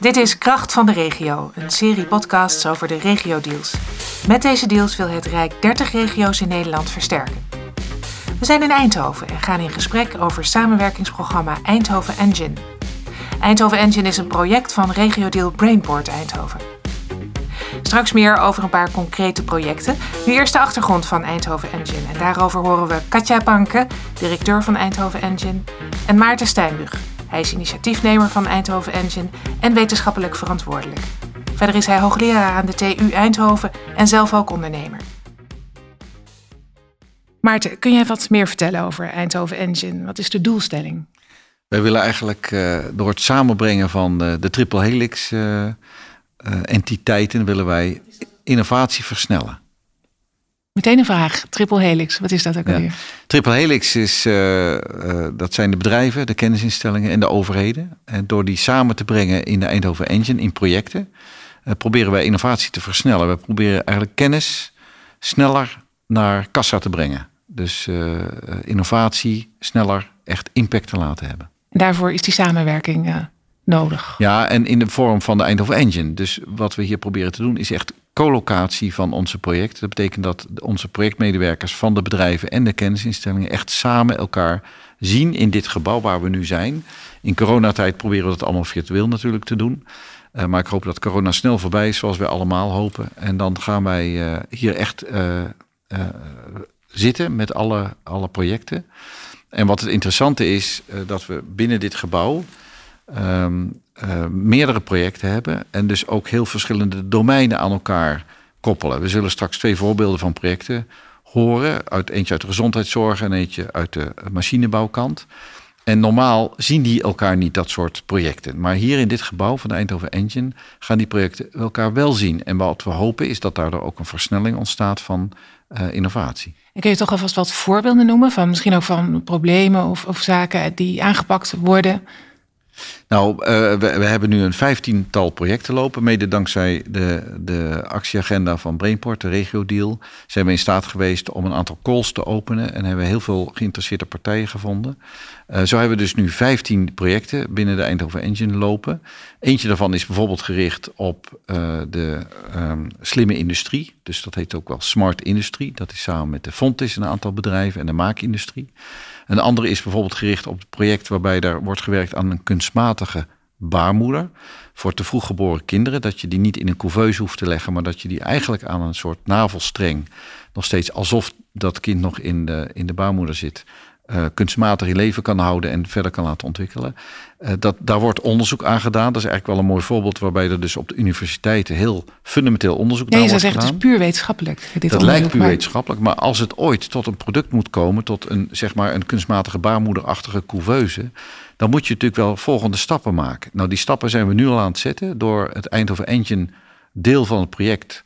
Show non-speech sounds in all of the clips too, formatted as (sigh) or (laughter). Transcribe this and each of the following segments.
Dit is Kracht van de Regio, een serie podcasts over de regio-deals. Met deze deals wil het Rijk 30 regio's in Nederland versterken. We zijn in Eindhoven en gaan in gesprek over samenwerkingsprogramma Eindhoven Engine. Eindhoven Engine is een project van regio-deal Brainport Eindhoven. Straks meer over een paar concrete projecten. Nu eerst de achtergrond van Eindhoven Engine. En daarover horen we Katja Banke, directeur van Eindhoven Engine, en Maarten Steinbug. Hij is initiatiefnemer van Eindhoven Engine en wetenschappelijk verantwoordelijk. Verder is hij hoogleraar aan de TU Eindhoven en zelf ook ondernemer. Maarten, kun jij wat meer vertellen over Eindhoven Engine? Wat is de doelstelling? Wij willen eigenlijk uh, door het samenbrengen van de, de triple helix uh, entiteiten willen wij innovatie versnellen. Meteen een vraag. Triple Helix, wat is dat ook alweer? Triple Helix is, uh, uh, dat zijn de bedrijven, de kennisinstellingen en de overheden. En door die samen te brengen in de Eindhoven Engine, in projecten, uh, proberen wij innovatie te versnellen. We proberen eigenlijk kennis sneller naar kassa te brengen. Dus innovatie sneller echt impact te laten hebben. En daarvoor is die samenwerking nodig. Ja, en in de vorm van de Eindhoven Engine. Dus wat we hier proberen te doen is echt collocatie van onze projecten. Dat betekent dat onze projectmedewerkers van de bedrijven en de kennisinstellingen echt samen elkaar zien in dit gebouw waar we nu zijn. In coronatijd proberen we dat allemaal virtueel natuurlijk te doen. Uh, maar ik hoop dat corona snel voorbij is, zoals wij allemaal hopen. En dan gaan wij uh, hier echt uh, zitten met alle, alle projecten. En wat het interessante is, dat we binnen dit gebouw um, uh, meerdere projecten hebben en dus ook heel verschillende domeinen aan elkaar koppelen. We zullen straks twee voorbeelden van projecten horen. Uit, eentje uit de gezondheidszorg en eentje uit de machinebouwkant. En normaal zien die elkaar niet, dat soort projecten. Maar hier in dit gebouw van de Eindhoven Engine gaan die projecten elkaar wel zien. En wat we hopen is dat daardoor ook een versnelling ontstaat van uh, innovatie. En kun je toch alvast wat voorbeelden noemen van misschien ook van problemen of, of zaken die aangepakt worden nou, uh, we, hebben nu een vijftiental projecten lopen. Mede dankzij de, de actieagenda van Brainport, de regio-deal. Zijn we in staat geweest om een aantal calls te openen. En hebben heel veel geïnteresseerde partijen gevonden. Uh, zo hebben we dus nu 15 projecten binnen de Eindhoven Engine lopen. Eentje daarvan is bijvoorbeeld gericht op uh, de um, slimme industrie. Dus dat heet ook wel smart industrie. Dat is samen met de Fontis een aantal bedrijven en de maakindustrie. Een andere is bijvoorbeeld gericht op het project waarbij er wordt gewerkt aan een kunstmatige baarmoeder voor te vroeg geboren kinderen. Dat je die niet in een couveuse hoeft te leggen, maar dat je die eigenlijk aan een soort navelstreng, nog steeds alsof dat kind nog in de, in de baarmoeder zit, uh, kunstmatig in leven kan houden en verder kan laten ontwikkelen. Uh, dat, daar wordt onderzoek aan gedaan. Dat is eigenlijk wel een mooi voorbeeld waarbij er dus op de universiteiten heel fundamenteel onderzoek ja, naar wordt gedaan. het is puur wetenschappelijk. Dit dat lijkt puur maar... wetenschappelijk, maar als het ooit tot een product moet komen, tot een, zeg maar een kunstmatige baarmoederachtige couveuse, dan moet je natuurlijk wel volgende stappen maken. Nou, die stappen zijn we nu al aan het zetten door het Eindhoven Engine deel van het project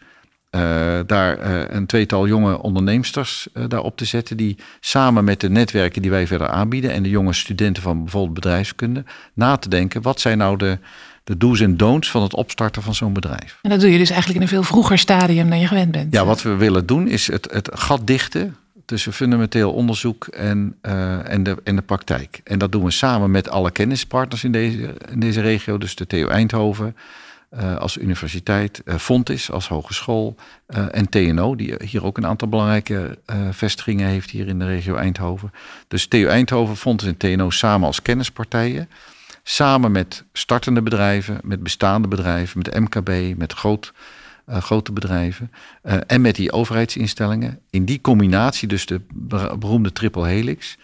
uh, daar uh, een tweetal jonge onderneemsters uh, daar op te zetten. Die samen met de netwerken die wij verder aanbieden. en de jonge studenten van bijvoorbeeld bedrijfskunde. na te denken. wat zijn nou de, de do's en don'ts van het opstarten van zo'n bedrijf. En dat doe je dus eigenlijk in een veel vroeger stadium dan je gewend bent. Ja, wat we willen doen is het, het gat dichten. tussen fundamenteel onderzoek en, en, de, en de praktijk. En dat doen we samen met alle kennispartners in deze, in deze regio. Dus de TU Eindhoven. Uh, als universiteit, uh, Fontis als hogeschool uh, en TNO, die hier ook een aantal belangrijke vestigingen heeft hier in de regio Eindhoven. Dus TU Eindhoven, Fontis en TNO samen als kennispartijen. Samen met startende bedrijven, met bestaande bedrijven, met MKB, met groot, grote bedrijven en met die overheidsinstellingen. In die combinatie, dus de beroemde triple helix,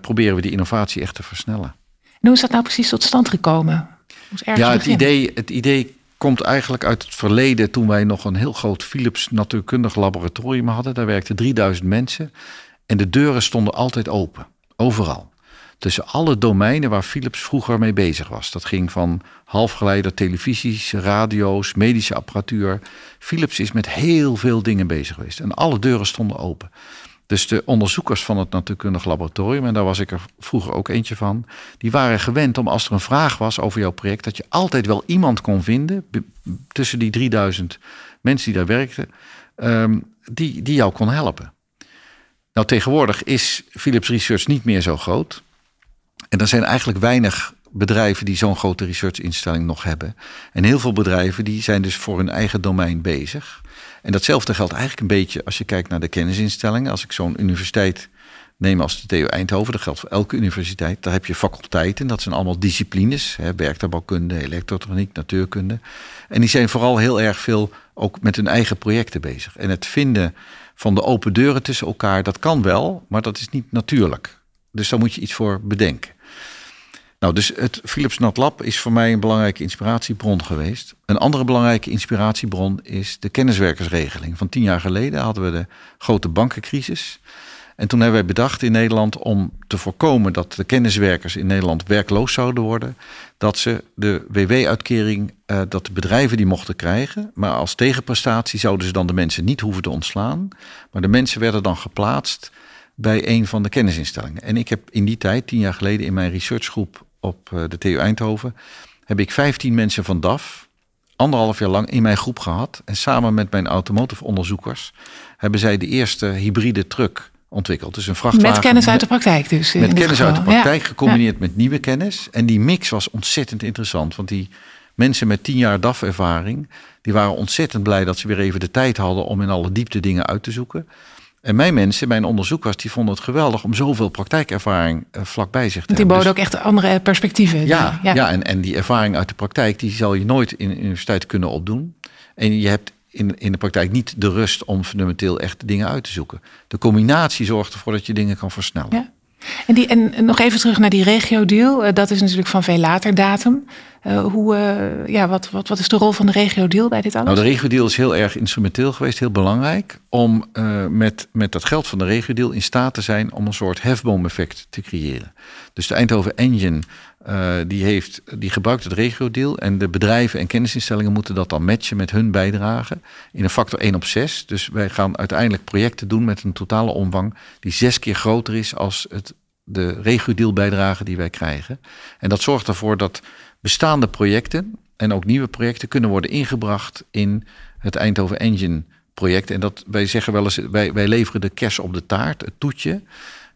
proberen we die innovatie echt te versnellen. En hoe is dat nou precies tot stand gekomen? Ja, het idee, het idee komt eigenlijk uit het verleden toen wij nog een heel groot Philips natuurkundig laboratorium hadden. Daar werkten 3000 mensen en de deuren stonden altijd open, overal. Tussen alle domeinen waar Philips vroeger mee bezig was. Dat ging van halfgeleider, televisies, radio's, medische apparatuur. Philips is met heel veel dingen bezig geweest en alle deuren stonden open. Dus de onderzoekers van het natuurkundig laboratorium, en daar was ik er vroeger ook eentje van, die waren gewend om als er een vraag was over jouw project, dat je altijd wel iemand kon vinden tussen die 3000 mensen die daar werkten, um, die, die jou kon helpen. Nou, tegenwoordig is Philips Research niet meer zo groot. En er zijn eigenlijk weinig bedrijven die zo'n grote researchinstelling nog hebben. En heel veel bedrijven die zijn dus voor hun eigen domein bezig. En datzelfde geldt eigenlijk een beetje als je kijkt naar de kennisinstellingen. Als ik zo'n universiteit neem als de TU Eindhoven, dat geldt voor elke universiteit. Daar heb je faculteiten, dat zijn allemaal disciplines. Hè, elektrotechniek, natuurkunde. En die zijn vooral heel erg veel ook met hun eigen projecten bezig. En het vinden van de open deuren tussen elkaar, dat kan wel, maar dat is niet natuurlijk. Dus daar moet je iets voor bedenken. Nou, dus het Philips Nat Lab is voor mij een belangrijke inspiratiebron geweest. Een andere belangrijke inspiratiebron is de kenniswerkersregeling. Van tien jaar geleden hadden we de grote bankencrisis. En toen hebben wij bedacht in Nederland om te voorkomen dat de kenniswerkers in Nederland werkloos zouden worden, dat ze de WW-uitkering, uh, dat de bedrijven die mochten krijgen, maar als tegenprestatie zouden ze dan de mensen niet hoeven te ontslaan, maar de mensen werden dan geplaatst bij een van de kennisinstellingen. En ik heb in die tijd, tien jaar geleden, in mijn researchgroep op eh, de TU Eindhoven, heb ik 15 mensen van DAF anderhalf jaar lang in mijn groep gehad. En samen met mijn automotive onderzoekers hebben zij de eerste hybride truck ontwikkeld. Dus een vrachtwagen. Met kennis uit de praktijk dus. Met kennis uit de praktijk gecombineerd met nieuwe kennis. En die mix was ontzettend interessant. Want die mensen met tien jaar DAF-ervaring... die waren ontzettend blij dat ze weer even de tijd hadden... om in alle diepte dingen uit te zoeken. En mijn mensen, mijn onderzoekers, die vonden het geweldig om zoveel praktijkervaring uh, vlakbij zich te die hebben. Die boden dus, ook echt andere perspectieven. Ja, ja. ja en, en die ervaring uit de praktijk, die zal je nooit in de universiteit kunnen opdoen. En je hebt in, in de praktijk niet de rust om fundamenteel echt dingen uit te zoeken. De combinatie zorgt ervoor dat je dingen kan versnellen. Ja. En, die, en nog even terug naar die regio-deal. Uh, dat is natuurlijk van veel later datum. Uh, hoe, uh, ja, wat, wat, wat is de rol van de regio-deal bij dit alles? Nou, de regio-deal is heel erg instrumenteel geweest, heel belangrijk. Om met, met dat geld van de regio-deal in staat te zijn om een soort hefboom-effect te creëren. Dus de Eindhoven Engine uh, die, heeft, die gebruikt het regio-deal. En de bedrijven en kennisinstellingen moeten dat dan matchen met hun bijdrage. In een factor 1 op 6. Dus wij gaan uiteindelijk projecten doen met een totale omvang die zes keer groter is als het, de regio-deal bijdrage die wij krijgen. En dat zorgt ervoor dat bestaande projecten en ook nieuwe projecten kunnen worden ingebracht in het Eindhoven Engine project. En dat wij zeggen wel eens, wij, wij leveren de kers op de taart, het toetje.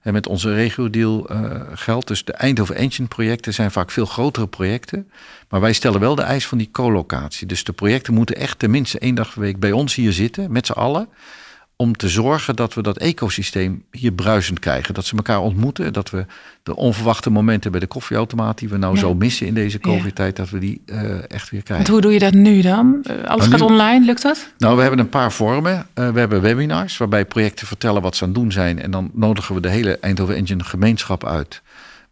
Met onze regio-deal uh, geldt. Dus de Eindhoven Engine projecten zijn vaak veel grotere projecten. Maar wij stellen wel de eis van die co-locatie. Dus de projecten moeten echt tenminste één dag per week bij ons hier zitten, met z'n allen om te zorgen dat we dat ecosysteem hier bruisend krijgen. Dat ze elkaar ontmoeten. Dat we de onverwachte momenten bij de koffieautomaat... die we nou zo missen in deze covid-tijd... dat we die uh, echt weer krijgen. hoe doe je dat nu dan? Eh, alles nou, gaat online, lukt dat? Nou, we hebben een paar vormen. Uh, we hebben webinars waarbij projecten vertellen wat ze aan het doen zijn... en dan nodigen we de hele Eindhoven Engine gemeenschap uit...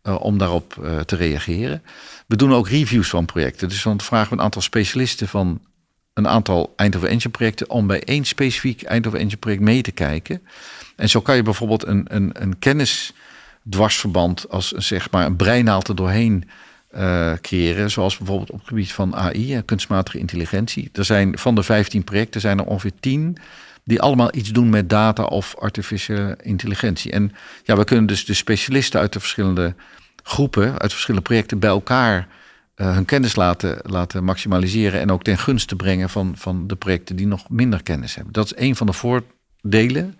om daarop te reageren. We doen ook reviews van projecten. Dus dan vragen we een aantal specialisten van een aantal Eindhoven Engine projecten om bij één specifiek Eindhoven Engine project mee te kijken. En zo kan je bijvoorbeeld een, een, een kennisdwarsverband als zeg maar een breinaald er doorheen uh, creëren. Zoals bijvoorbeeld op het gebied van AI, kunstmatige intelligentie. Er zijn van de 15 projecten zijn er ongeveer 10 die allemaal iets doen met data of artificiële intelligentie. En ja, we kunnen dus de specialisten uit de verschillende groepen, uit verschillende projecten bij elkaar uh, hun kennis laten, laten maximaliseren en ook ten gunste brengen van, van de projecten die nog minder kennis hebben. Dat is een van de voordelen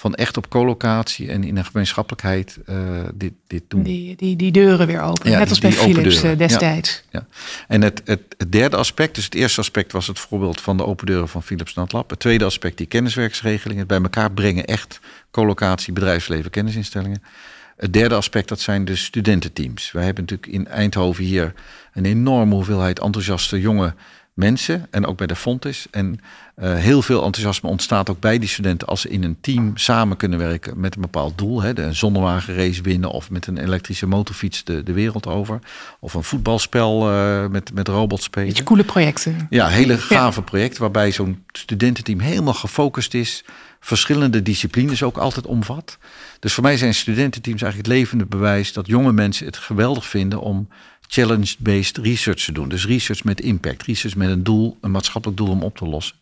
van echt op collocatie en in een gemeenschappelijkheid uh, dit, dit doen. Die, die, die deuren weer open, net als bij Philips uh, destijds. Ja, ja, En het, het, het, derde aspect, dus het eerste aspect was het voorbeeld van de open deuren van Philips NatLab. Het tweede aspect, die kenniswerksregelingen, bij elkaar brengen echt collocatie, bedrijfsleven, kennisinstellingen. Het derde aspect, dat zijn de studententeams. Wij hebben natuurlijk in Eindhoven hier een enorme hoeveelheid enthousiaste jonge mensen. En ook bij de Fontis. En uh, heel veel enthousiasme ontstaat ook bij die studenten als ze in een team samen kunnen werken met een bepaald doel. Hè, de zonnewagenrace winnen of met een elektrische motorfiets de, de wereld over. Of een voetbalspel uh, met, met robots spelen. Beetje coole projecten. Ja, hele gave projecten waarbij zo'n studententeam helemaal gefocust is. Verschillende disciplines ook altijd omvat. Dus voor mij zijn studententeams eigenlijk het levende bewijs dat jonge mensen het geweldig vinden om challenge-based research te doen. Dus research met impact, research met een doel, een maatschappelijk doel om op te lossen.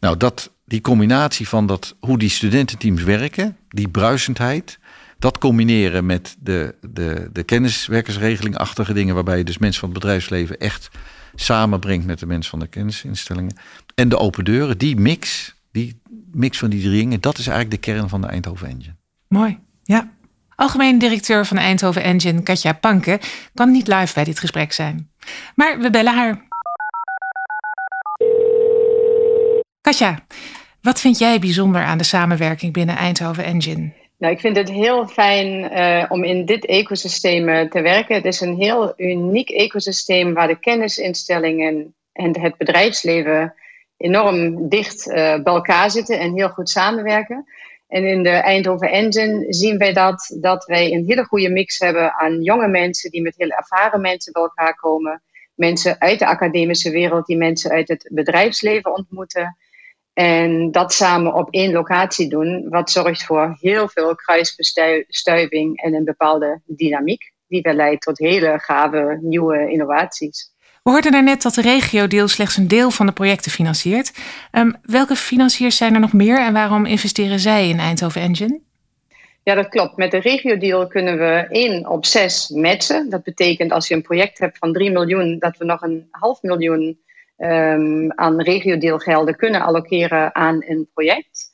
Nou, dat, die combinatie van dat, hoe die studententeams werken, die bruisendheid, dat combineren met de, de, de kenniswerkersregelingachtige dingen, waarbij je dus mensen van het bedrijfsleven echt samenbrengt met de mensen van de kennisinstellingen. En de open deuren, die mix, die mix van die drie dingen, dat is eigenlijk de kern van de Eindhoven Engine. Mooi, ja. Algemeen directeur van Eindhoven Engine, Katja Panke, kan niet live bij dit gesprek zijn. Maar we bellen haar. Katja, wat vind jij bijzonder aan de samenwerking binnen Eindhoven Engine? Nou, ik vind het heel fijn uh, om in dit ecosysteem uh, te werken. Het is een heel uniek ecosysteem waar de kennisinstellingen en het bedrijfsleven enorm dicht uh, bij elkaar zitten en heel goed samenwerken. En in de Eindhoven Engine zien wij dat, dat wij een hele goede mix hebben aan jonge mensen die met heel ervaren mensen bij elkaar komen. Mensen uit de academische wereld die mensen uit het bedrijfsleven ontmoeten. En dat samen op één locatie doen, wat zorgt voor heel veel kruisbestuiving en een bepaalde dynamiek, die weer leidt tot hele gave nieuwe innovaties. We hoorden daarnet dat de regio-deal slechts een deel van de projecten financiert. Um, welke financiers zijn er nog meer en waarom investeren zij in Eindhoven Engine? Ja, dat klopt. Met de regio-deal kunnen we 1 op 6 matchen. Dat betekent als je een project hebt van 3 miljoen, dat we nog een half miljoen um, aan regiodeelgelden kunnen allokeren aan een project.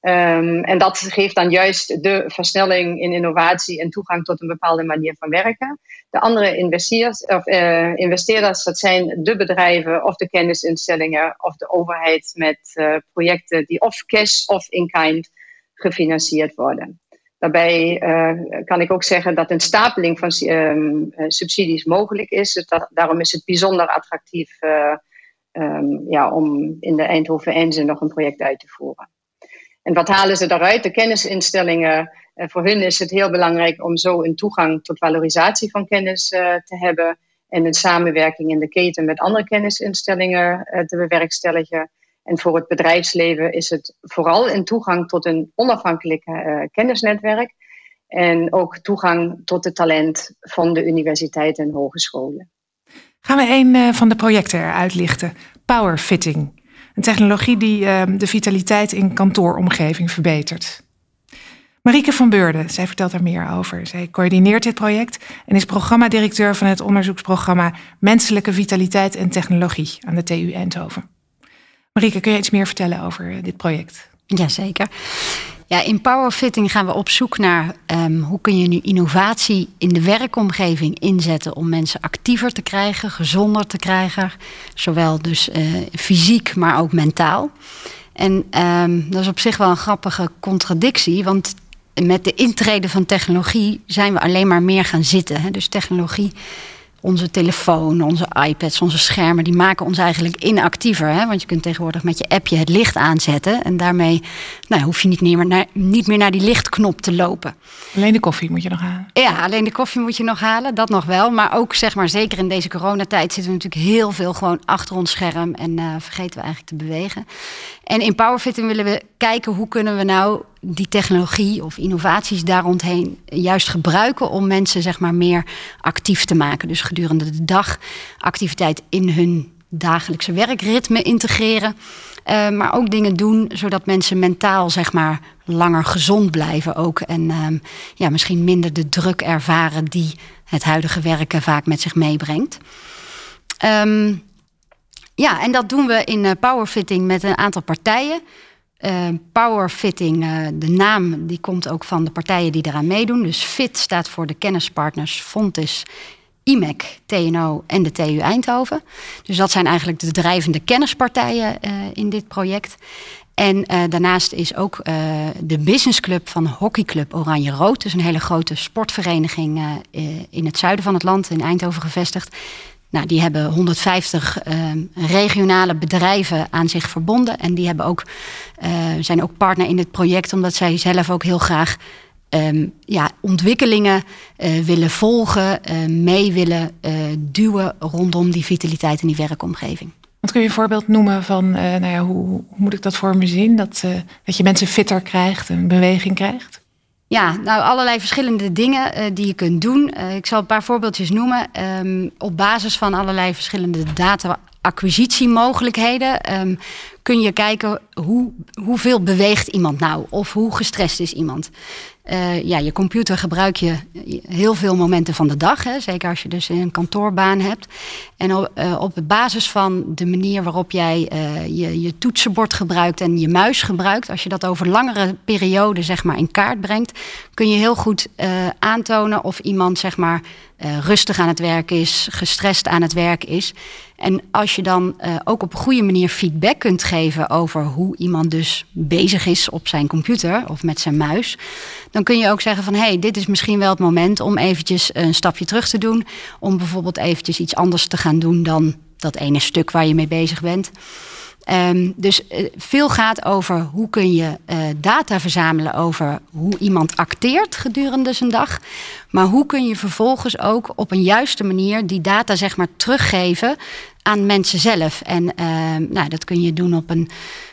Um, en dat geeft dan juist de versnelling in innovatie en toegang tot een bepaalde manier van werken. De andere investeerders, of, uh, investeerders dat zijn de bedrijven of de kennisinstellingen of de overheid met uh, projecten die of cash of in-kind gefinancierd worden. Daarbij uh, kan ik ook zeggen dat een stapeling van um, subsidies mogelijk is. Dus dat, daarom is het bijzonder attractief um, ja, om in de Eindhoven Engine nog een project uit te voeren. En wat halen ze daaruit? De kennisinstellingen. Uh, voor hun is het heel belangrijk om zo een toegang tot valorisatie van kennis uh, te hebben. En een samenwerking in de keten met andere kennisinstellingen uh, te bewerkstelligen. En voor het bedrijfsleven is het vooral een toegang tot een onafhankelijk kennisnetwerk. En ook toegang tot het talent van de universiteiten en hogescholen. Gaan we een van de projecten eruit lichten. Powerfitting. Een technologie die uh, de vitaliteit in kantooromgeving verbetert. Marieke van Beurden, zij vertelt er meer over. Zij coördineert dit project en is programmadirecteur van het onderzoeksprogramma Menselijke Vitaliteit en Technologie aan de TU Eindhoven. Marieke, kun je iets meer vertellen over eh, dit project? Jazeker. Ja, in Powerfitting gaan we op zoek naar um, hoe kun je nu innovatie in de werkomgeving inzetten om mensen actiever te krijgen, gezonder te krijgen, zowel dus uh, fysiek, maar ook mentaal. En um, dat is op zich wel een grappige contradictie, want met de intrede van technologie zijn we alleen maar meer gaan zitten. Hè? Dus technologie onze telefoon, onze iPads, onze schermen, die maken ons eigenlijk inactiever. Hè? Want je kunt tegenwoordig met je appje het licht aanzetten. En daarmee nou, hoef je niet meer, naar, niet meer naar die lichtknop te lopen. Alleen de koffie moet je nog halen. Ja, alleen de koffie moet je nog halen. Dat nog wel. Maar ook zeg maar, zeker in deze coronatijd zitten we natuurlijk heel veel gewoon achter ons scherm. En uh, vergeten we eigenlijk te bewegen. En in Powerfitting willen we kijken hoe kunnen we nou die technologie of innovaties daar rondheen juist gebruiken om mensen zeg maar meer actief te maken. Dus gedurende de dag activiteit in hun dagelijkse werkritme integreren. Uh, maar ook dingen doen zodat mensen mentaal zeg maar langer gezond blijven ook. En uh, ja, misschien minder de druk ervaren die het huidige werken vaak met zich meebrengt. Um, ja, en dat doen we in uh, powerfitting met een aantal partijen. Uh, powerfitting, uh, de naam die komt ook van de partijen die eraan meedoen. Dus FIT staat voor de kennispartners Fontis, IMEC, TNO en de TU Eindhoven. Dus dat zijn eigenlijk de drijvende kennispartijen uh, in dit project. En daarnaast is ook de businessclub van hockeyclub Oranje Rood, dus een hele grote sportvereniging in het zuiden van het land, in Eindhoven gevestigd. Nou, die hebben 150 uh, regionale bedrijven aan zich verbonden. En die hebben ook, uh, zijn ook partner in het project, omdat zij zelf ook heel graag um, ja, ontwikkelingen uh, willen volgen, mee willen duwen rondom die vitaliteit in die werkomgeving. Wat kun je een voorbeeld noemen van, nou ja, hoe, hoe, moet ik dat voor me zien? Dat, dat je mensen fitter krijgt, een beweging krijgt? Ja, nou allerlei verschillende dingen uh, die je kunt doen. Uh, ik zal een paar voorbeeldjes noemen. Um, op basis van allerlei verschillende data-acquisitiemogelijkheden um, kun je kijken hoe, hoeveel beweegt iemand nou of hoe gestrest is iemand. Uh, ja, je computer gebruik je heel veel momenten van de dag. Hè, zeker als je dus een kantoorbaan hebt. En op, uh, op basis van de manier waarop jij uh, je, je toetsenbord gebruikt en je muis gebruikt, als je dat over langere perioden zeg maar, in kaart brengt, kun je heel goed aantonen of iemand zeg maar, rustig aan het werk is, gestrest aan het werk is. En als je dan uh, ook op een goede manier feedback kunt geven over hoe iemand dus bezig is op zijn computer of met zijn muis, dan kun je ook zeggen van hé, hey, dit is misschien wel het moment om eventjes een stapje terug te doen, om bijvoorbeeld eventjes iets anders te gaan doen dan dat ene stuk waar je mee bezig bent. Um, dus uh, veel gaat over hoe kun je uh, data verzamelen over hoe iemand acteert gedurende zijn dag. Maar hoe kun je vervolgens ook op een juiste manier die data zeg maar teruggeven aan mensen zelf. En uh, nou, dat kun je doen op een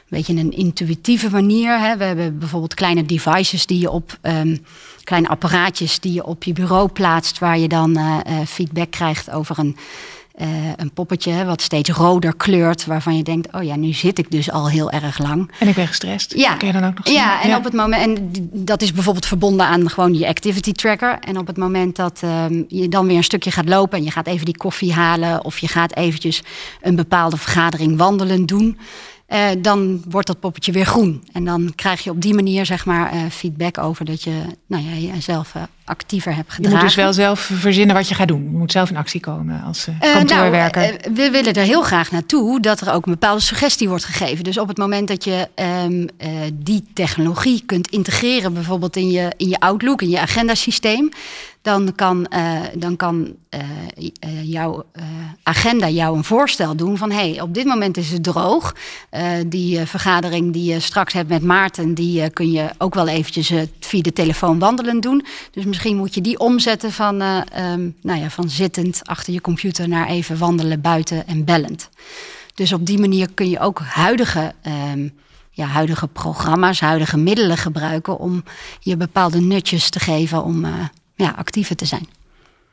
beetje een intuïtieve manier. Hè. We hebben bijvoorbeeld kleine devices die je op um, kleine apparaatjes die je op je bureau plaatst, waar je dan uh, feedback krijgt over een uh, een poppetje wat steeds roder kleurt, waarvan je denkt: oh ja, nu zit ik dus al heel erg lang. En ik ben gestrest. Ja, Kun je dan ook nog zien? ja en op het moment, en dat is bijvoorbeeld verbonden aan gewoon je activity tracker. En op het moment dat um, je dan weer een stukje gaat lopen en je gaat even die koffie halen, of je gaat eventjes een bepaalde vergadering wandelen doen. Uh, dan wordt dat poppetje weer groen. En dan krijg je op die manier zeg maar uh, feedback over dat je nou ja, jezelf uh, actiever hebt gedragen. Je moet dus wel zelf verzinnen wat je gaat doen. Je moet zelf in actie komen als kantoorwerker. Nou, we willen er heel graag naartoe dat er ook een bepaalde suggestie wordt gegeven. Dus op het moment dat je um, die technologie kunt integreren, bijvoorbeeld in je, in je Outlook, in je agendasysteem, dan kan, uh, dan kan uh, uh, jouw agenda jou een voorstel doen van hey, op dit moment is het droog. die vergadering die je straks hebt met Maarten, die kun je ook wel eventjes via de telefoon wandelen doen. Dus misschien moet je die omzetten van, um, nou ja, van zittend achter je computer naar even wandelen buiten en bellend. Dus op die manier kun je ook huidige. Um, ja, huidige programma's, huidige middelen gebruiken om je bepaalde nutjes te geven om ja, actiever te zijn.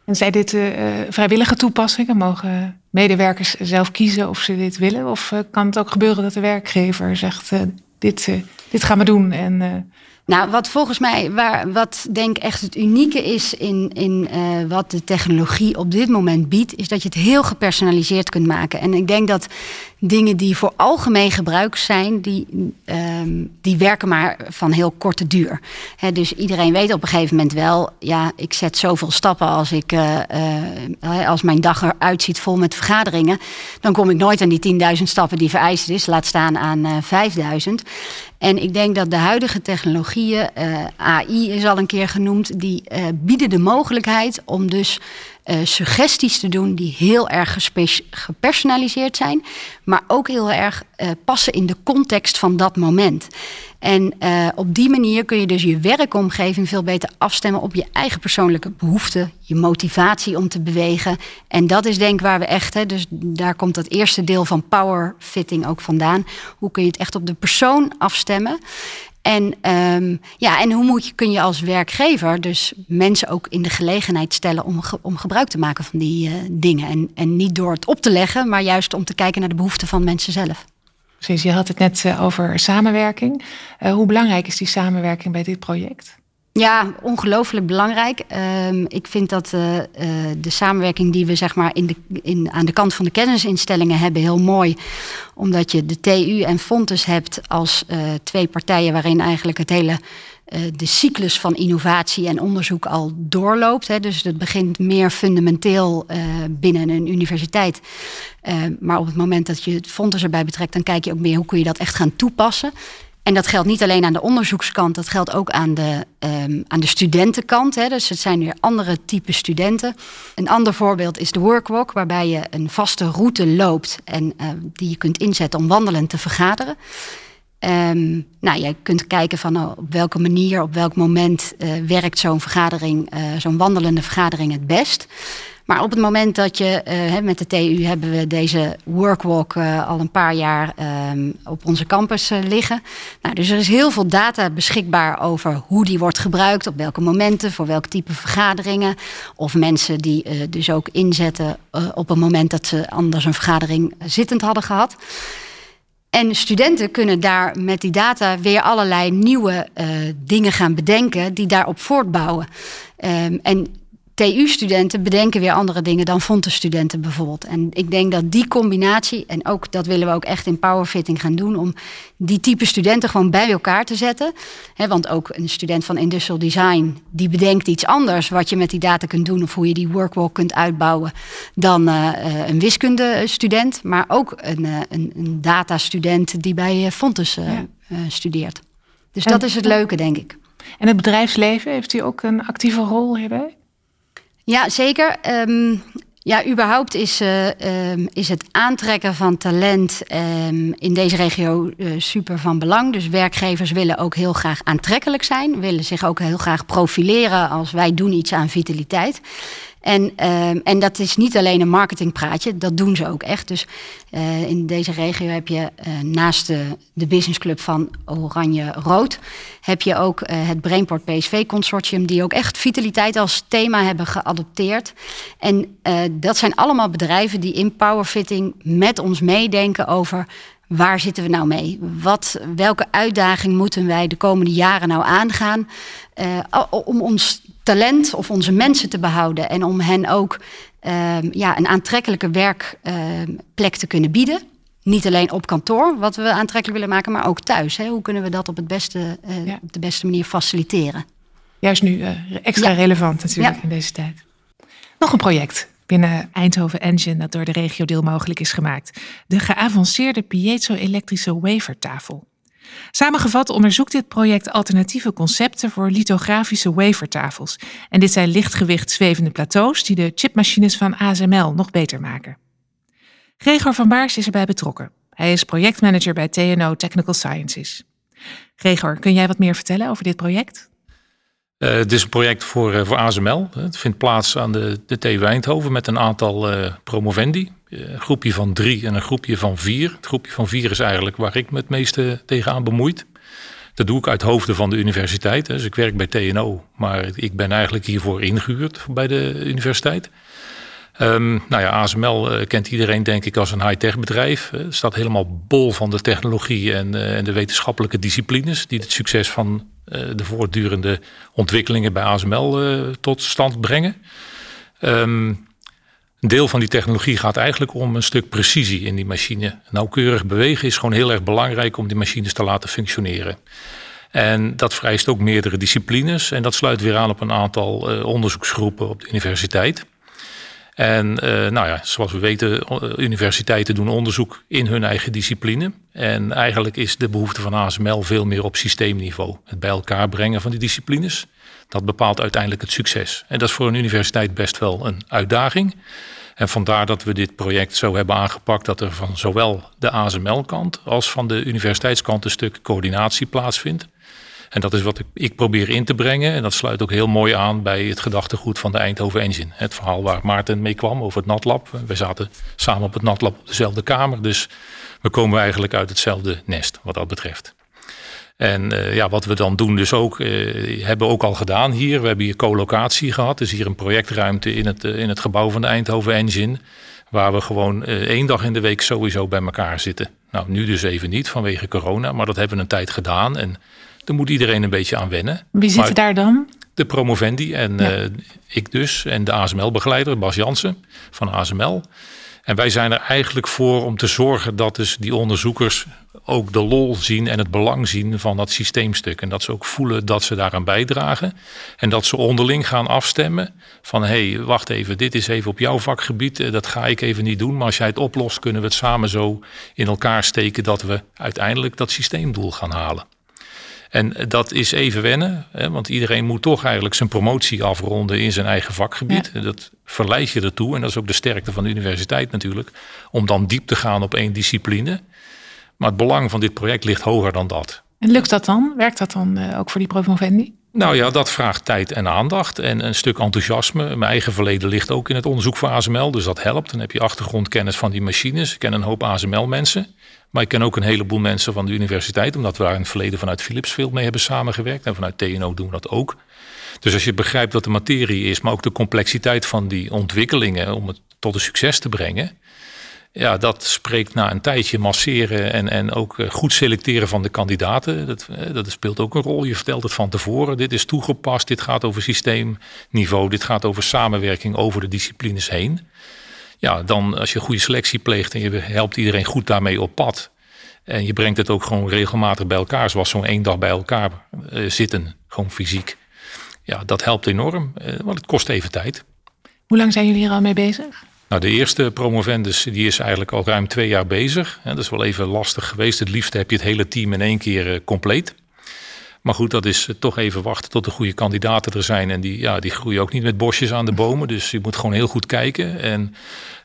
En zijn dit uh, vrijwillige toepassingen? Mogen medewerkers zelf kiezen of ze dit willen? Of uh, kan het ook gebeuren dat de werkgever zegt: dit, dit gaan we doen? En nou, wat volgens mij, waar, wat denk echt het unieke is in, in uh, wat de technologie op dit moment biedt, is dat je het heel gepersonaliseerd kunt maken. En ik denk dat dingen die voor algemeen gebruik zijn, die, um, die werken maar van heel korte duur. He, dus iedereen weet op een gegeven moment wel, ja, ik zet zoveel stappen als, ik, uh, uh, als mijn dag eruit ziet vol met vergaderingen. Dan kom ik nooit aan die 10.000 stappen die vereist is, laat staan aan 5.000. En ik denk dat de huidige technologieën, uh, AI is al een keer genoemd, die uh, bieden de mogelijkheid om dus uh, suggesties te doen die heel erg gepersonaliseerd zijn, maar ook heel erg passen in de context van dat moment. En uh, op die manier kun je dus je werkomgeving veel beter afstemmen op je eigen persoonlijke behoeften, je motivatie om te bewegen. En dat is denk ik waar we echt, hè, dus daar komt dat eerste deel van power fitting ook vandaan. Hoe kun je het echt op de persoon afstemmen? En, um, ja, en hoe moet je, kun je als werkgever dus mensen ook in de gelegenheid stellen om, om gebruik te maken van die uh, dingen? En, en niet door het op te leggen, maar juist om te kijken naar de behoeften van mensen zelf. Precies, je had het net uh, over samenwerking. Uh, hoe belangrijk is die samenwerking bij dit project? Ja, ongelooflijk belangrijk. Uh, ik vind dat uh, uh, de samenwerking die we zeg maar in de, in, aan de kant van de kennisinstellingen hebben heel mooi. Omdat je de TU en Fontes hebt als twee partijen waarin eigenlijk het hele de cyclus van innovatie en onderzoek al doorloopt. Hè. Dus het begint meer fundamenteel binnen een universiteit. Uh, maar op het moment dat je fonds erbij betrekt, dan kijk je ook meer hoe kun je dat echt gaan toepassen. En dat geldt niet alleen aan de onderzoekskant, dat geldt ook aan de, um, aan de studentenkant. Hè. Dus het zijn weer andere type studenten. Een ander voorbeeld is de workwalk, waarbij je een vaste route loopt en uh, die je kunt inzetten om wandelend te vergaderen. Um, nou, je kunt kijken van oh, op welke manier, op welk moment uh, werkt zo'n vergadering, uh, zo'n wandelende vergadering het best. Maar op het moment dat je, uh, met de TU hebben we deze workwalk al een paar jaar um, op onze campus liggen. Nou, dus er is heel veel data beschikbaar over hoe die wordt gebruikt, op welke momenten, voor welk type vergaderingen. Of mensen die dus ook inzetten op een moment dat ze anders een vergadering zittend hadden gehad. En studenten kunnen daar met die data weer allerlei nieuwe dingen gaan bedenken die daarop voortbouwen. Um, en TU-studenten bedenken weer andere dingen dan Fonte-studenten bijvoorbeeld. En ik denk dat die combinatie, en ook dat willen we ook echt in powerfitting gaan doen, om die type studenten gewoon bij elkaar te zetten. want ook een student van industrial design, die bedenkt iets anders wat je met die data kunt doen of hoe je die workwalk kunt uitbouwen dan uh, een wiskundestudent, maar ook een, uh, een, een datastudent die bij Fontes studeert. Dus dat is het leuke, denk ik. En het bedrijfsleven, heeft u ook een actieve rol hierbij? Ja, zeker. Ehm, ja, überhaupt is, uh, is het aantrekken van talent um, in deze regio uh, super van belang. Dus werkgevers willen ook heel graag aantrekkelijk zijn, willen zich ook heel graag profileren als wij doen iets aan vitaliteit. En, uh, en dat is niet alleen een marketingpraatje, dat doen ze ook echt. Dus uh, in deze regio heb je uh, naast de, de businessclub van Oranje Rood, heb je ook uh, het Brainport PSV Consortium, die ook echt vitaliteit als thema hebben geadopteerd. En dat zijn allemaal bedrijven die in powerfitting met ons meedenken over waar zitten we nou mee? Wat, welke uitdaging moeten wij de komende jaren nou aangaan om ons talent of onze mensen te behouden en om hen ook um, ja, een aantrekkelijke werkplek te kunnen bieden. Niet alleen op kantoor, wat we aantrekkelijk willen maken, maar ook thuis. Hè? Hoe kunnen we dat op, het beste, uh, ja. op de beste manier faciliteren? Juist nu uh, extra ja. relevant natuurlijk ja. in deze tijd. Nog een project binnen Eindhoven Engine dat door de regio deel mogelijk is gemaakt. De geavanceerde piezo-elektrische wafertafel. Samengevat onderzoekt dit project alternatieve concepten voor lithografische wafertafels. En dit zijn lichtgewicht zwevende plateaus die de chipmachines van ASML nog beter maken. Gregor van Baars is erbij betrokken. Hij is projectmanager bij TNO Technical Sciences. Gregor, kun jij wat meer vertellen over dit project? Uh, het is een project voor, uh, voor ASML. Het vindt plaats aan de, de TU met een aantal uh, promovendi. Een groepje van drie en een groepje van vier. Het groepje van vier is eigenlijk waar ik me het meeste tegenaan bemoeid. Dat doe ik uit hoofden van de universiteit. Dus ik werk bij TNO, maar ik ben eigenlijk hiervoor ingehuurd bij de universiteit. Um, nou ja, ASML kent iedereen denk ik als een high-tech bedrijf. Het staat helemaal bol van de technologie en, en de wetenschappelijke disciplines die het succes van de voortdurende ontwikkelingen bij ASML tot stand brengen. Um, een deel van die technologie gaat eigenlijk om een stuk precisie in die machine. Nauwkeurig bewegen is gewoon heel erg belangrijk om die machines te laten functioneren. En dat vereist ook meerdere disciplines. En dat sluit weer aan op een aantal onderzoeksgroepen op de universiteit. En uh, nou ja, zoals we weten, universiteiten doen onderzoek in hun eigen discipline. En eigenlijk is de behoefte van ASML veel meer op systeemniveau. Het bij elkaar brengen van die disciplines. Dat bepaalt uiteindelijk het succes. En dat is voor een universiteit best wel een uitdaging. En vandaar dat we dit project zo hebben aangepakt dat er van zowel de ASML-kant als van de universiteitskant een stuk coördinatie plaatsvindt. En dat is wat ik, ik, probeer in te brengen. En dat sluit ook heel mooi aan bij het gedachtegoed van de Eindhoven Engine. Het verhaal waar Maarten mee kwam over het NatLab. We zaten samen op het NatLab op dezelfde kamer. Dus we komen eigenlijk uit hetzelfde nest wat dat betreft. En uh, ja, wat we dan doen dus ook, uh, hebben ook al gedaan hier. We hebben hier co-locatie gehad. Dus hier een projectruimte in het, uh, in het gebouw van de Eindhoven Engine. Waar we gewoon één dag in de week sowieso bij elkaar zitten. Nou, nu dus even niet vanwege corona. Maar dat hebben we een tijd gedaan. En daar moet iedereen een beetje aan wennen. Wie zit daar dan? De promovendi en ja. ik dus. En de ASML-begeleider Bas Jansen van ASML. En wij zijn er eigenlijk voor om te zorgen dat dus die onderzoekers ook de lol zien en het belang zien van dat systeemstuk. En dat ze ook voelen dat ze daaraan bijdragen. En dat ze onderling gaan afstemmen van hé, hey, wacht even, dit is even op jouw vakgebied. Eh, dat ga ik even niet doen. Maar als jij het oplost, kunnen we het samen zo in elkaar steken dat we uiteindelijk dat systeemdoel gaan halen. En dat is even wennen, hè, want iedereen moet toch eigenlijk zijn promotie afronden in zijn eigen vakgebied. Ja. Dat verleid je ertoe, en dat is ook de sterkte van de universiteit natuurlijk, om dan diep te gaan op één discipline. Maar het belang van dit project ligt hoger dan dat. En lukt dat dan? Werkt dat dan uh, ook voor die promovendi? Nou ja, dat vraagt tijd en aandacht en een stuk enthousiasme. Mijn eigen verleden ligt ook in het onderzoek voor ASML, dus dat helpt. Dan heb je achtergrondkennis van die machines. Ik ken een hoop ASML-mensen. Maar ik ken ook een heleboel mensen van de universiteit, omdat we daar in het verleden vanuit Philips veel mee hebben samengewerkt. En vanuit TNO doen we dat ook. Dus als je begrijpt wat de materie is, maar ook de complexiteit van die ontwikkelingen om het tot een succes te brengen. Ja, dat spreekt na een tijdje masseren en, en ook eh, goed selecteren van de kandidaten. Dat, eh, dat speelt ook een rol. Je vertelt het van tevoren. Dit is toegepast, dit gaat over systeemniveau, dit gaat over samenwerking over de disciplines heen. Ja, dan als je goede selectie pleegt en je helpt iedereen goed daarmee op pad. En je brengt het ook gewoon regelmatig bij elkaar, zoals zo'n één dag bij elkaar uh, zitten, gewoon fysiek. Ja, dat helpt enorm, want het kost even tijd. Hoe lang zijn jullie hier al mee bezig? Nou, de eerste promovendus die is eigenlijk al ruim twee jaar bezig. Dat is wel even lastig geweest. Het liefst heb je het hele team in één keer eh, compleet. Maar goed, dat is toch even wachten tot de goede kandidaten er zijn. En die, ja, die groeien ook niet met bosjes aan de bomen. Dus je moet gewoon heel goed kijken. En,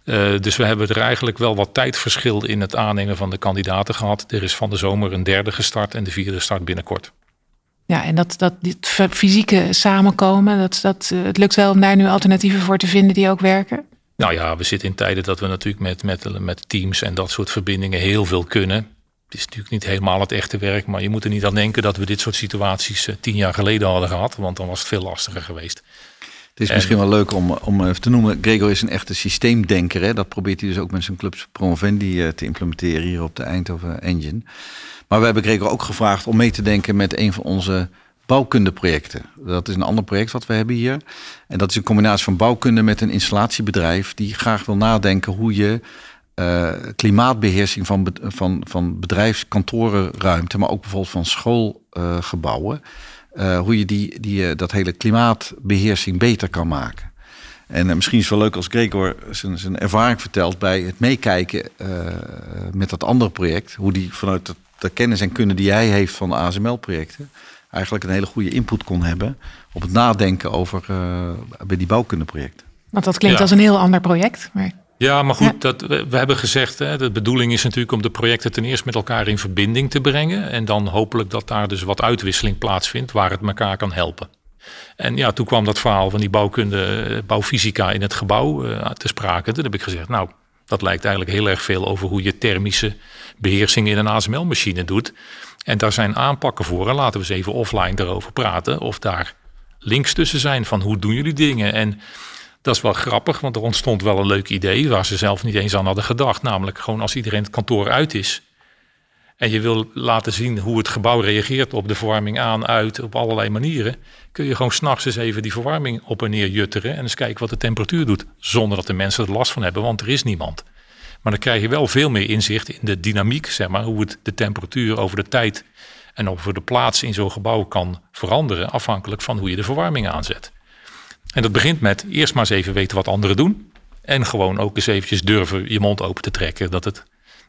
uh, dus we hebben er eigenlijk wel wat tijdverschil in het aannemen van de kandidaten gehad. Er is van de zomer een derde gestart en de vierde start binnenkort. Ja, en dat, dat dit fysieke samenkomen, dat, dat, eh, het lukt wel om daar nu alternatieven voor te vinden die ook werken? Nou ja, we zitten in tijden dat we natuurlijk met, met, met teams en dat soort verbindingen heel veel kunnen. Het is natuurlijk niet helemaal het echte werk, maar je moet er niet aan denken dat we dit soort situaties eh, tien jaar geleden hadden gehad, want dan was het veel lastiger geweest. Het is misschien wel leuk om, om even te noemen. Gregor is een echte systeemdenker. Hè? Dat probeert hij dus ook met zijn clubs Promovendi eh, te implementeren hier op de Eindhoven Engine. Maar we hebben Gregor ook gevraagd om mee te denken met een van onze bouwkundeprojecten. Dat is een ander project wat we hebben hier. En dat is een combinatie van bouwkunde met een installatiebedrijf die graag wil nadenken hoe je uh, klimaatbeheersing van, van, van bedrijfskantorenruimte, maar ook bijvoorbeeld van schoolgebouwen, uh, hoe je die, die, uh, dat hele klimaatbeheersing beter kan maken. En misschien is het wel leuk als Gregor zijn, zijn ervaring vertelt bij het meekijken met dat andere project, hoe die vanuit de, de kennis en kunde die hij heeft van de ASML-projecten, eigenlijk een hele goede input kon hebben op het nadenken over uh, bij die bouwkundeprojecten. Want dat klinkt als een heel ander project. Maar... Ja, maar goed, Dat, we, we, hebben gezegd, hè, de bedoeling is natuurlijk om de projecten ten eerste met elkaar in verbinding te brengen. En dan hopelijk dat daar dus wat uitwisseling plaatsvindt waar het elkaar kan helpen. En ja, toen kwam dat verhaal van die bouwkunde, eh, bouwfysica in het gebouw uh, te sprake. Toen heb ik gezegd, nou, dat lijkt eigenlijk heel erg veel over hoe je thermische beheersing in een ASML-machine doet. En daar zijn aanpakken voor. En laten we eens even offline erover praten. Of daar links tussen zijn van hoe doen jullie dingen. En dat is wel grappig, want er ontstond wel een leuk idee waar ze zelf niet eens aan hadden gedacht. Namelijk gewoon als iedereen het kantoor uit is. En je wil laten zien hoe het gebouw reageert op de verwarming aan, uit, op allerlei manieren. Kun je gewoon s'nachts eens even die verwarming op en neer jutteren. En eens kijken wat de temperatuur doet. Zonder dat de mensen er last van hebben, want er is niemand. Maar dan krijg je wel veel meer inzicht in de dynamiek, zeg maar, hoe het de temperatuur over de tijd en over de plaats in zo'n gebouw kan veranderen, afhankelijk van hoe je de verwarming aanzet. En dat begint met eerst maar eens even weten wat anderen doen. En gewoon ook eens eventjes durven je mond open te trekken. Dat, het,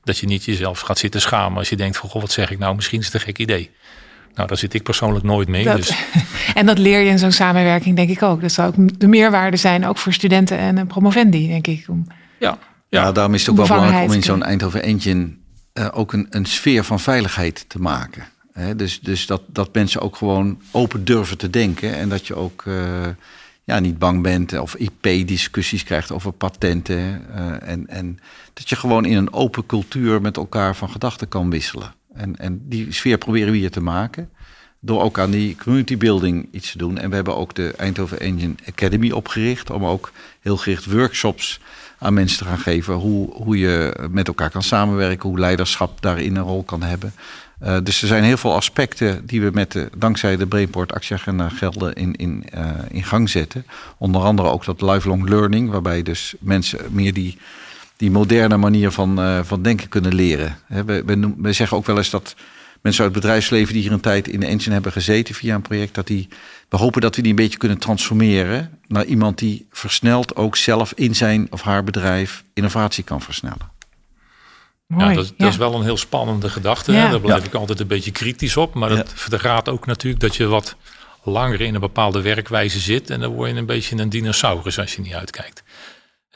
dat je niet jezelf gaat zitten schamen als je denkt van, goh, wat zeg ik nou, misschien is het een gek idee. Nou, daar zit ik persoonlijk nooit mee. Dat, dus. (laughs) En dat leer je in zo'n samenwerking, denk ik ook. Dat zou ook de meerwaarde zijn, ook voor studenten en promovendi, denk ik. Om... Ja, ja, daarom is het ook wel belangrijk om in zo'n Eindhoven Engine uh, ook een, een sfeer van veiligheid te maken. He, dus dus dat, dat mensen ook gewoon open durven te denken en dat je ook uh, ja, niet bang bent of IP-discussies krijgt over patenten. Uh, en, en dat je gewoon in een open cultuur met elkaar van gedachten kan wisselen. En, en die sfeer proberen we hier te maken. Door ook aan die community building iets te doen. En we hebben ook de Eindhoven Engine Academy opgericht. Om ook heel gericht workshops aan mensen te gaan geven. Hoe, hoe je met elkaar kan samenwerken, hoe leiderschap daarin een rol kan hebben. Uh, dus er zijn heel veel aspecten die we met de, dankzij de Brainport actieagenda gelden in, in, uh, in gang zetten. Onder andere ook dat lifelong learning, waarbij dus mensen meer die, die moderne manier van, uh, van denken kunnen leren. we, we zeggen ook wel eens dat mensen uit het bedrijfsleven die hier een tijd in de engine hebben gezeten via een project, dat die, we hopen dat we die een beetje kunnen transformeren naar iemand die versneld ook zelf in zijn of haar bedrijf innovatie kan versnellen. Mooi, ja, dat, dat is wel een heel spannende gedachte. Ja. Daar blijf ik altijd een beetje kritisch op. Maar het gaat ook natuurlijk dat je wat langer in een bepaalde werkwijze zit. En dan word je een beetje een dinosaurus als je niet uitkijkt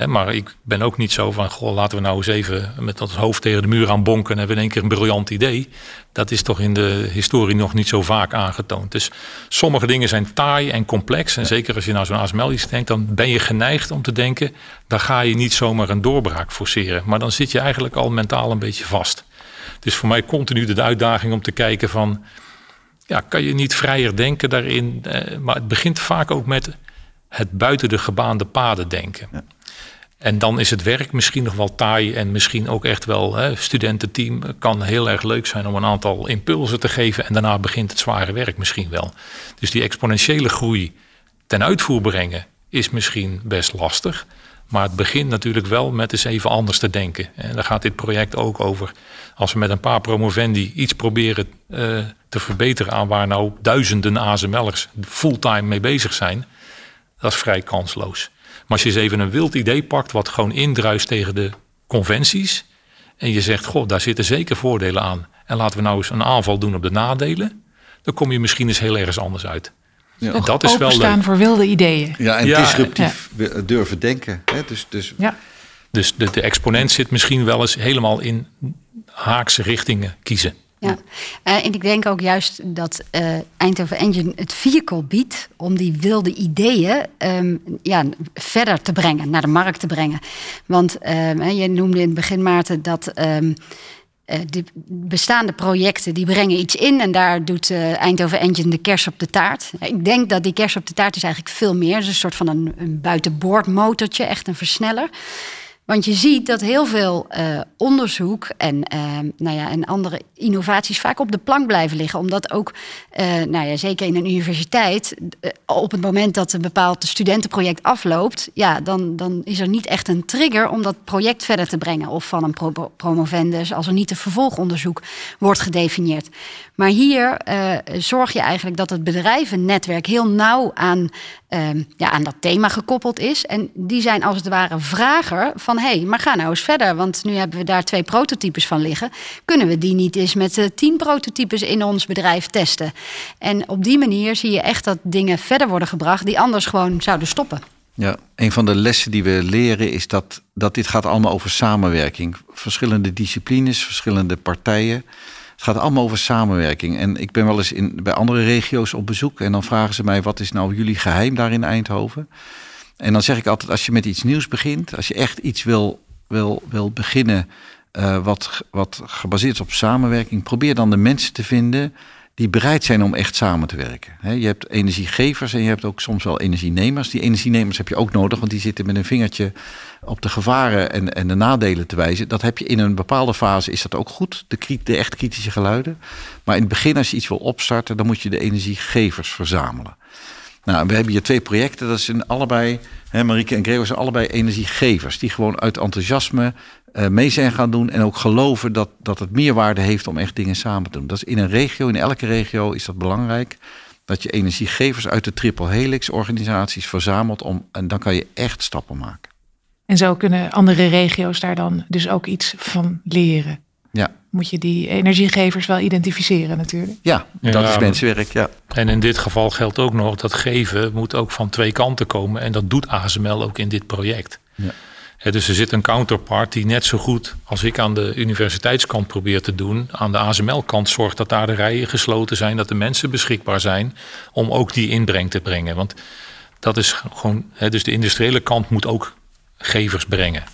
maar ik ben ook niet zo van, goh, laten we nou eens even met ons hoofd tegen de muur aan bonken en hebben in één keer een briljant idee. Dat is toch in de historie nog niet zo vaak aangetoond. Dus sommige dingen zijn taai en complex. En zeker als je nou zo'n ASML iets denkt, dan ben je geneigd om te denken, daar ga je niet zomaar een doorbraak forceren. Maar dan zit je eigenlijk al mentaal een beetje vast. Dus voor mij continu de uitdaging om te kijken van, ja, kan je niet vrijer denken daarin? Eh, maar het begint vaak ook met het buiten de gebaande paden denken. Ja. En dan is het werk misschien nog wel taai en misschien ook echt wel hè, studententeam kan heel erg leuk zijn om een aantal impulsen te geven en daarna begint het zware werk misschien wel. Dus die exponentiële groei ten uitvoer brengen is misschien best lastig. Maar het begint natuurlijk wel met eens even anders te denken. En daar gaat dit project ook over. Als we met een paar promovendi iets proberen uh, te verbeteren aan waar nou duizenden ASML'ers fulltime mee bezig zijn, dat is vrij kansloos. Maar als je eens even een wild idee pakt wat gewoon indruist tegen de conventies en je zegt, goh, daar zitten zeker voordelen aan. En laten we nou eens een aanval doen op de nadelen, dan kom je misschien eens heel ergens anders uit. Ja. En dat is wel leuk. voor wilde ideeën. Ja, en disruptief durven denken. Hè? Dus, dus... Ja. dus de, de exponent zit misschien wel eens helemaal in haakse richtingen kiezen. Ja, uh, en ik denk ook juist dat uh, Eindhoven Engine het vehicle biedt om die wilde ideeën um, ja, verder te brengen, naar de markt te brengen. Want um, je noemde in het begin, Maarten, dat um, uh, de bestaande projecten die brengen iets in en daar doet Eindhoven Engine de kers op de taart. Ik denk dat die kers op de taart is eigenlijk veel meer. Het is een soort van een, een buitenboordmotortje, echt een versneller. Want je ziet dat heel veel uh, onderzoek en, uh, nou ja, en andere innovaties vaak op de plank blijven liggen. Omdat ook, uh, nou ja, zeker in een universiteit, op het moment dat een bepaald studentenproject afloopt, ja, dan, dan is er niet echt een trigger om dat project verder te brengen. Of van een pro promovendus, als er niet een vervolgonderzoek wordt gedefinieerd. Maar hier zorg je eigenlijk dat het bedrijvennetwerk heel nauw aan Ehm, ja, aan dat thema gekoppeld is. En die zijn als het ware vrager van... hey, maar ga nou eens verder, want nu hebben we daar twee prototypes van liggen. Kunnen we die niet eens met uh, tien prototypes in ons bedrijf testen? En op die manier zie je echt dat dingen verder worden gebracht... die anders gewoon zouden stoppen. Ja, een van de lessen die we leren is dat, dat dit gaat allemaal over samenwerking. Verschillende disciplines, verschillende partijen... Het gaat allemaal over samenwerking. En ik ben wel eens in, bij andere regio's op bezoek. En dan vragen ze mij: wat is nou jullie geheim daar in Eindhoven? En dan zeg ik altijd: als je met iets nieuws begint, als je echt iets wil, wil, wil beginnen. Uh, wat, wat gebaseerd is op samenwerking, probeer dan de mensen te vinden die bereid zijn om echt samen te werken. je hebt energiegevers en je hebt ook soms wel energienemers. Die energienemers heb je ook nodig, want die zitten met een vingertje op de gevaren en, en de nadelen te wijzen. Dat heb je in een bepaalde fase, is dat ook goed, de, de echt kritische geluiden. Maar in het begin, als je iets wil opstarten, dan moet je de energiegevers verzamelen. Nou, we hebben hier twee projecten. Dat zijn allebei, hè, en Gregor zijn allebei energiegevers. Die gewoon uit enthousiasme uh, mee zijn gaan doen. En ook geloven dat, dat het meerwaarde heeft om echt dingen samen te doen. Dat is in een regio, in elke regio is dat belangrijk. Dat je energiegevers uit de triple helix organisaties verzamelt. Om, en dan kan je echt stappen maken. En zo kunnen andere regio's daar dan dus ook iets van leren. Ja. Moet je die energiegevers wel identificeren natuurlijk. Ja, dat is mensenwerk, ja. En in dit geval geldt ook nog dat geven moet ook van twee kanten komen. En dat doet ASML ook in dit project. Ja dus er zit een counterpart die net zo goed als ik aan de universiteitskant probeer te doen, aan de ASML-kant zorgt dat daar de rijen gesloten zijn, dat de mensen beschikbaar zijn om ook die inbreng te brengen. Want dat is gewoon, dus de industriële kant moet ook gevers brengen.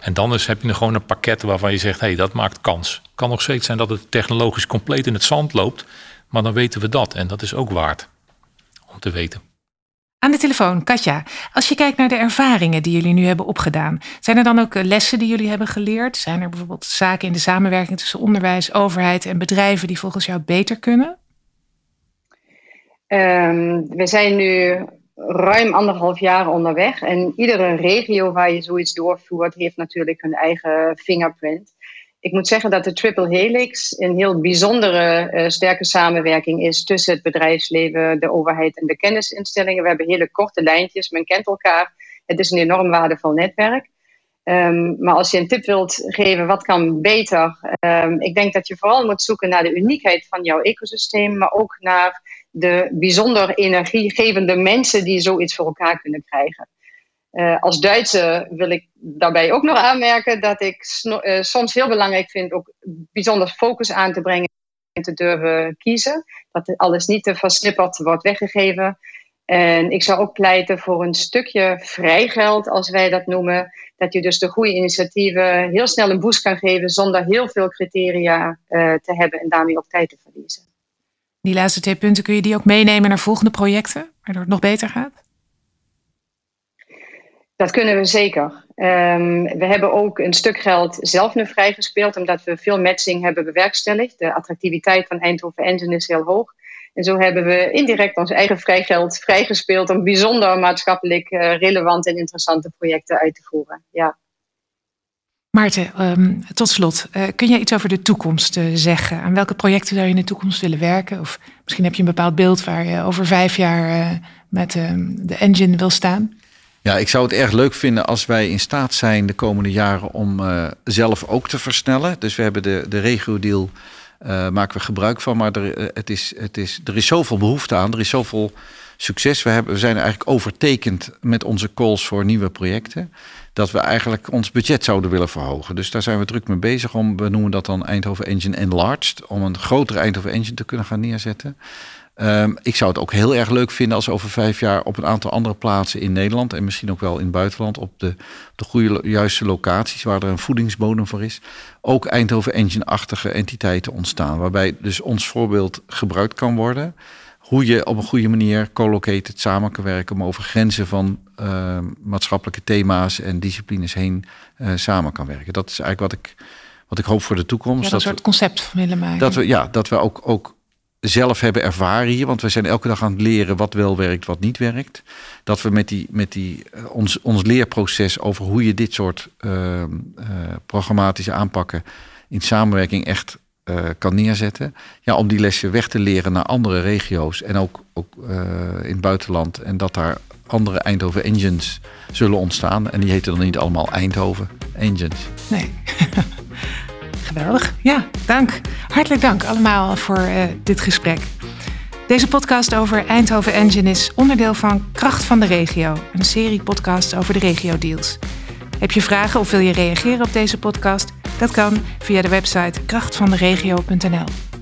En dan is, heb je gewoon een pakket waarvan je zegt, hé, hey, dat maakt kans. Het kan nog steeds zijn dat het technologisch compleet in het zand loopt, maar dan weten we dat. En dat is ook waard om te weten. Aan de telefoon, Katja. Als je kijkt naar de ervaringen die jullie nu hebben opgedaan, zijn er dan ook eh, lessen die jullie hebben geleerd? Zijn er bijvoorbeeld zaken in de samenwerking tussen onderwijs, overheid en bedrijven die volgens jou beter kunnen? Um, we zijn nu ruim anderhalf jaar onderweg en iedere regio waar je zoiets doorvoert, heeft natuurlijk hun eigen fingerprint ik moet zeggen dat de Triple Helix een heel bijzondere uh, sterke samenwerking is tussen het bedrijfsleven, de overheid en de kennisinstellingen. We hebben hele korte lijntjes, men kent elkaar. Het is een enorm waardevol netwerk. Um, maar als je een tip wilt geven, wat kan beter? Um, ik denk dat je vooral moet zoeken naar de uniekheid van jouw ecosysteem, maar ook naar de bijzonder energiegevende mensen die zoiets voor elkaar kunnen krijgen. Uh, als Duitse wil ik daarbij ook nog aanmerken dat ik uh, soms heel belangrijk vind ook bijzonder focus aan te brengen en te durven kiezen. Dat alles niet te versnipperd wordt weggegeven. En ik zou ook pleiten voor een stukje vrijgeld, als wij dat noemen. Dat je dus de goede initiatieven heel snel een boost kan geven zonder heel veel criteria uh, te hebben en daarmee ook tijd te verliezen. Die laatste twee punten kun je die ook meenemen naar volgende projecten, waardoor het nog beter gaat? Dat kunnen we zeker. Ehm, we hebben ook een stuk geld zelf nu vrijgespeeld, omdat we veel matching hebben bewerkstelligd. De attractiviteit van Eindhoven Engine is heel hoog. En zo hebben we indirect ons eigen vrijgeld vrijgespeeld om bijzonder maatschappelijk uh, relevante en interessante projecten uit te voeren. Ja. Maarten, um, tot slot, uh, kun jij iets over de toekomst uh, zeggen? Aan welke projecten zou je in de toekomst willen werken? Of misschien heb je een bepaald beeld waar je over vijf jaar met ehm, de engine wil staan? Ja, ik zou het erg leuk vinden als wij in staat zijn de komende jaren om zelf ook te versnellen. Dus we hebben de, de regio-deal maken we gebruik van. Maar er, eh, het is, het is, er is zoveel behoefte aan, er is zoveel succes. We, hebben, we zijn eigenlijk overtekend met onze calls voor nieuwe projecten. Dat we eigenlijk ons budget zouden willen verhogen. Dus daar zijn we druk mee bezig om, we noemen dat dan Eindhoven Engine Enlarged. Om een grotere Eindhoven Engine te kunnen gaan neerzetten. Um, ik zou het ook heel erg leuk vinden als over vijf jaar op een aantal andere plaatsen in Nederland en misschien ook wel in het buitenland op de, de goede, juiste locaties waar er een voedingsbodem voor is, ook Eindhoven Engine-achtige entiteiten ontstaan. Waarbij dus ons voorbeeld gebruikt kan worden. Hoe je op een goede manier collocated samen kan werken om over grenzen van uh, maatschappelijke thema's en disciplines heen uh, samen kan werken. Dat is eigenlijk wat ik, wat ik hoop voor de toekomst. Ja, dat, dat een soort concept willen maken. Dat we, ja, dat we ook, ook zelf hebben ervaren hier. Want we zijn elke dag aan het leren wat wel werkt, wat niet werkt. Dat we met, die, met die, eh, ons, ons leerproces over hoe je dit soort uh, programmatische aanpakken in samenwerking echt uh, kan neerzetten. Ja, om die lessen weg te leren naar andere regio's en ook, ook in het buitenland. En dat daar andere Eindhoven engines zullen ontstaan. En die heten dan niet allemaal Eindhoven engines. Nee. (laughs) Geweldig. Ja, dank. Hartelijk dank allemaal voor uh, dit gesprek. Deze podcast over Eindhoven Engine is onderdeel van Kracht van de Regio, een serie podcasts over de regio-deals. Heb je vragen of wil je reageren op deze podcast? Dat kan via de website krachtvanderegio.nl.